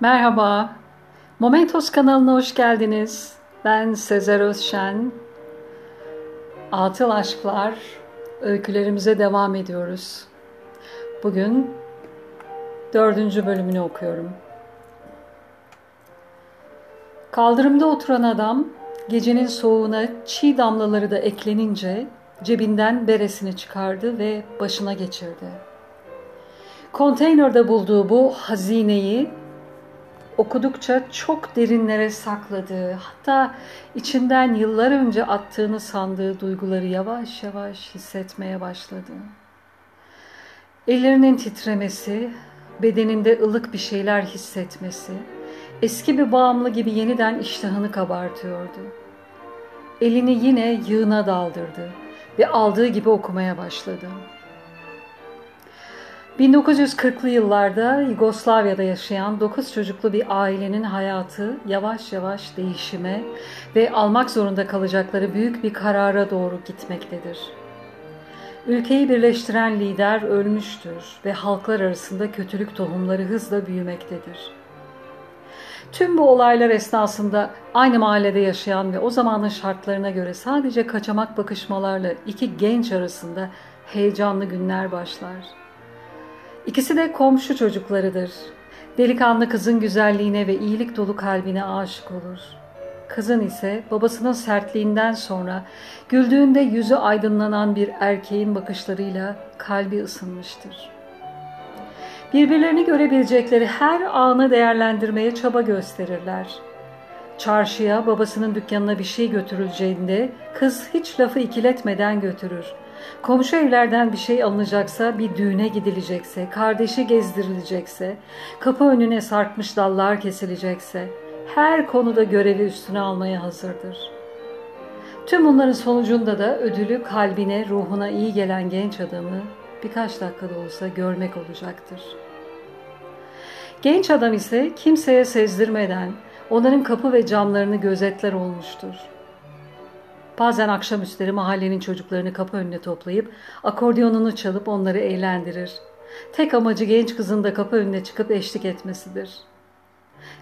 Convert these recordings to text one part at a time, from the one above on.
Merhaba, Momentos kanalına hoş geldiniz. Ben Sezer Özşen. Atıl Aşklar öykülerimize devam ediyoruz. Bugün dördüncü bölümünü okuyorum. Kaldırımda oturan adam gecenin soğuğuna çiğ damlaları da eklenince cebinden beresini çıkardı ve başına geçirdi. Konteynerde bulduğu bu hazineyi okudukça çok derinlere sakladığı, hatta içinden yıllar önce attığını sandığı duyguları yavaş yavaş hissetmeye başladı. Ellerinin titremesi, bedeninde ılık bir şeyler hissetmesi, eski bir bağımlı gibi yeniden iştahını kabartıyordu. Elini yine yığına daldırdı ve aldığı gibi okumaya başladı. 1940'lı yıllarda Yugoslavya'da yaşayan 9 çocuklu bir ailenin hayatı yavaş yavaş değişime ve almak zorunda kalacakları büyük bir karara doğru gitmektedir. Ülkeyi birleştiren lider ölmüştür ve halklar arasında kötülük tohumları hızla büyümektedir. Tüm bu olaylar esnasında aynı mahallede yaşayan ve o zamanın şartlarına göre sadece kaçamak bakışmalarla iki genç arasında heyecanlı günler başlar. İkisi de komşu çocuklarıdır. Delikanlı kızın güzelliğine ve iyilik dolu kalbine aşık olur. Kızın ise babasının sertliğinden sonra güldüğünde yüzü aydınlanan bir erkeğin bakışlarıyla kalbi ısınmıştır. Birbirlerini görebilecekleri her anı değerlendirmeye çaba gösterirler. Çarşıya babasının dükkanına bir şey götürüleceğinde kız hiç lafı ikiletmeden götürür. Komşu evlerden bir şey alınacaksa, bir düğüne gidilecekse, kardeşi gezdirilecekse, kapı önüne sarkmış dallar kesilecekse, her konuda görevi üstüne almaya hazırdır. Tüm bunların sonucunda da ödülü kalbine, ruhuna iyi gelen genç adamı birkaç dakikada olsa görmek olacaktır. Genç adam ise kimseye sezdirmeden onların kapı ve camlarını gözetler olmuştur. Bazen akşamüstleri mahallenin çocuklarını kapı önüne toplayıp akordiyonunu çalıp onları eğlendirir. Tek amacı genç kızın da kapı önüne çıkıp eşlik etmesidir.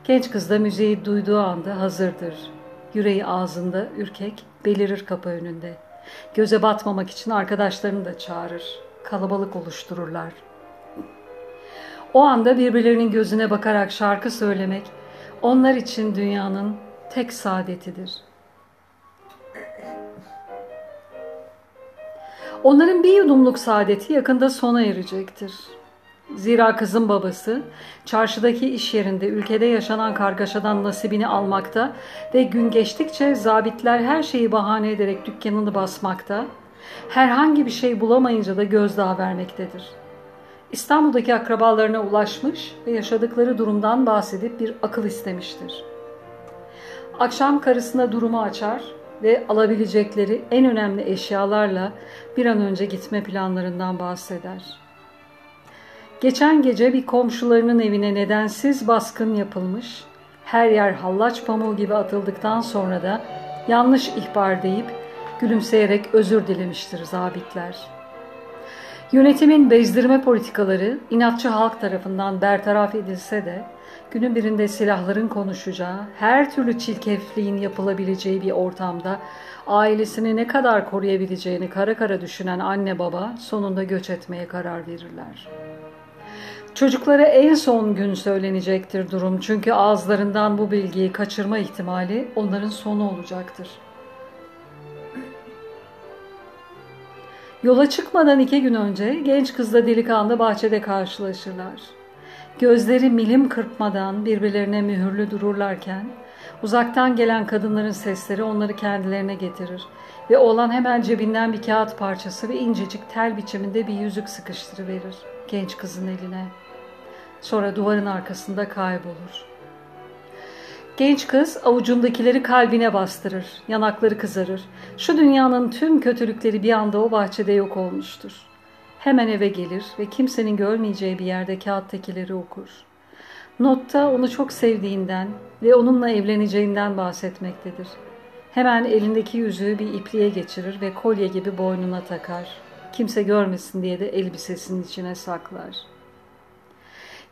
Genç kız da müziği duyduğu anda hazırdır. Yüreği ağzında ürkek belirir kapı önünde. Göze batmamak için arkadaşlarını da çağırır. Kalabalık oluştururlar. O anda birbirlerinin gözüne bakarak şarkı söylemek onlar için dünyanın tek saadetidir.'' Onların bir yudumluk saadeti yakında sona erecektir. Zira kızın babası çarşıdaki iş yerinde ülkede yaşanan kargaşadan nasibini almakta ve gün geçtikçe zabitler her şeyi bahane ederek dükkanını basmakta, herhangi bir şey bulamayınca da gözdağı vermektedir. İstanbul'daki akrabalarına ulaşmış ve yaşadıkları durumdan bahsedip bir akıl istemiştir. Akşam karısına durumu açar ve alabilecekleri en önemli eşyalarla bir an önce gitme planlarından bahseder. Geçen gece bir komşularının evine nedensiz baskın yapılmış, her yer hallaç pamuğu gibi atıldıktan sonra da yanlış ihbar deyip gülümseyerek özür dilemiştir zabitler. Yönetimin bezdirme politikaları inatçı halk tarafından bertaraf edilse de günün birinde silahların konuşacağı, her türlü çirkefliğin yapılabileceği bir ortamda ailesini ne kadar koruyabileceğini kara kara düşünen anne baba sonunda göç etmeye karar verirler. Çocuklara en son gün söylenecektir durum çünkü ağızlarından bu bilgiyi kaçırma ihtimali onların sonu olacaktır. Yola çıkmadan iki gün önce genç kızla delikanlı bahçede karşılaşırlar. Gözleri milim kırpmadan birbirlerine mühürlü dururlarken uzaktan gelen kadınların sesleri onları kendilerine getirir ve oğlan hemen cebinden bir kağıt parçası ve incecik tel biçiminde bir yüzük sıkıştırıverir genç kızın eline. Sonra duvarın arkasında kaybolur. Genç kız avucundakileri kalbine bastırır, yanakları kızarır. Şu dünyanın tüm kötülükleri bir anda o bahçede yok olmuştur. Hemen eve gelir ve kimsenin görmeyeceği bir yerde kağıttakileri okur. Notta onu çok sevdiğinden ve onunla evleneceğinden bahsetmektedir. Hemen elindeki yüzüğü bir ipliğe geçirir ve kolye gibi boynuna takar. Kimse görmesin diye de elbisesinin içine saklar.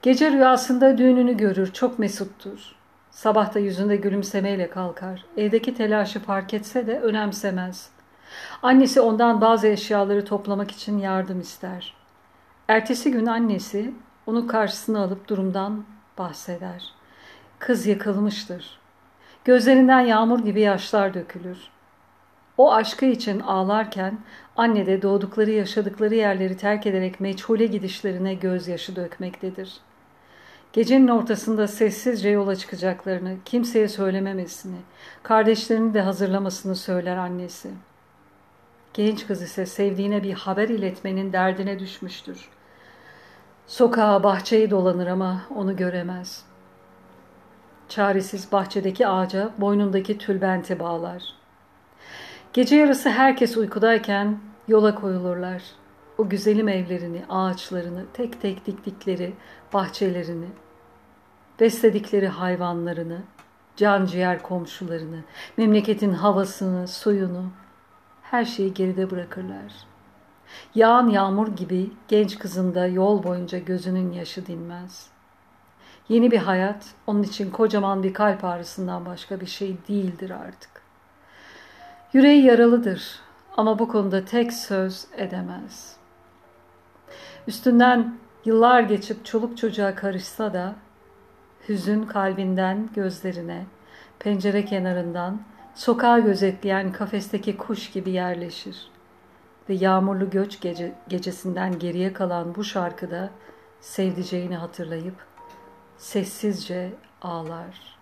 Gece rüyasında düğününü görür, çok mesuttur. Sabahta yüzünde gülümsemeyle kalkar. Evdeki telaşı fark etse de önemsemez. Annesi ondan bazı eşyaları toplamak için yardım ister. Ertesi gün annesi onu karşısına alıp durumdan bahseder. Kız yıkılmıştır. Gözlerinden yağmur gibi yaşlar dökülür. O aşkı için ağlarken anne de doğdukları yaşadıkları yerleri terk ederek meçhule gidişlerine gözyaşı dökmektedir. Gecenin ortasında sessizce yola çıkacaklarını, kimseye söylememesini, kardeşlerini de hazırlamasını söyler annesi. Genç kız ise sevdiğine bir haber iletmenin derdine düşmüştür. Sokağa, bahçeyi dolanır ama onu göremez. Çaresiz bahçedeki ağaca boynundaki tülbenti bağlar. Gece yarısı herkes uykudayken yola koyulurlar. O güzelim evlerini, ağaçlarını, tek tek diktikleri bahçelerini, besledikleri hayvanlarını, can ciğer komşularını, memleketin havasını, suyunu, her şeyi geride bırakırlar. Yağan yağmur gibi genç kızın da yol boyunca gözünün yaşı dinmez. Yeni bir hayat onun için kocaman bir kalp ağrısından başka bir şey değildir artık. Yüreği yaralıdır ama bu konuda tek söz edemez. Üstünden yıllar geçip çoluk çocuğa karışsa da hüzün kalbinden gözlerine, pencere kenarından sokağı gözetleyen kafesteki kuş gibi yerleşir. Ve yağmurlu göç gece, gecesinden geriye kalan bu şarkıda sevdiceğini hatırlayıp sessizce ağlar.''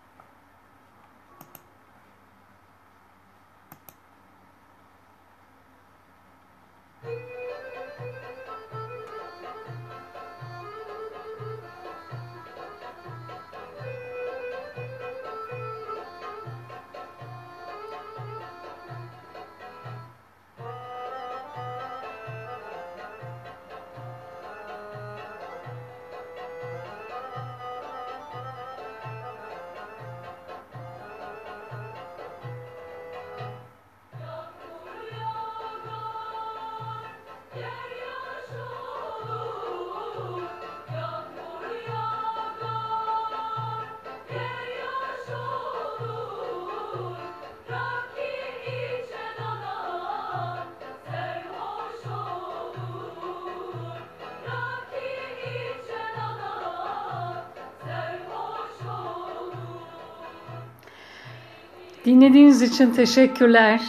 Dinlediğiniz için teşekkürler.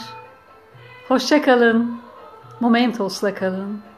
Hoşça kalın. Momentos'la kalın.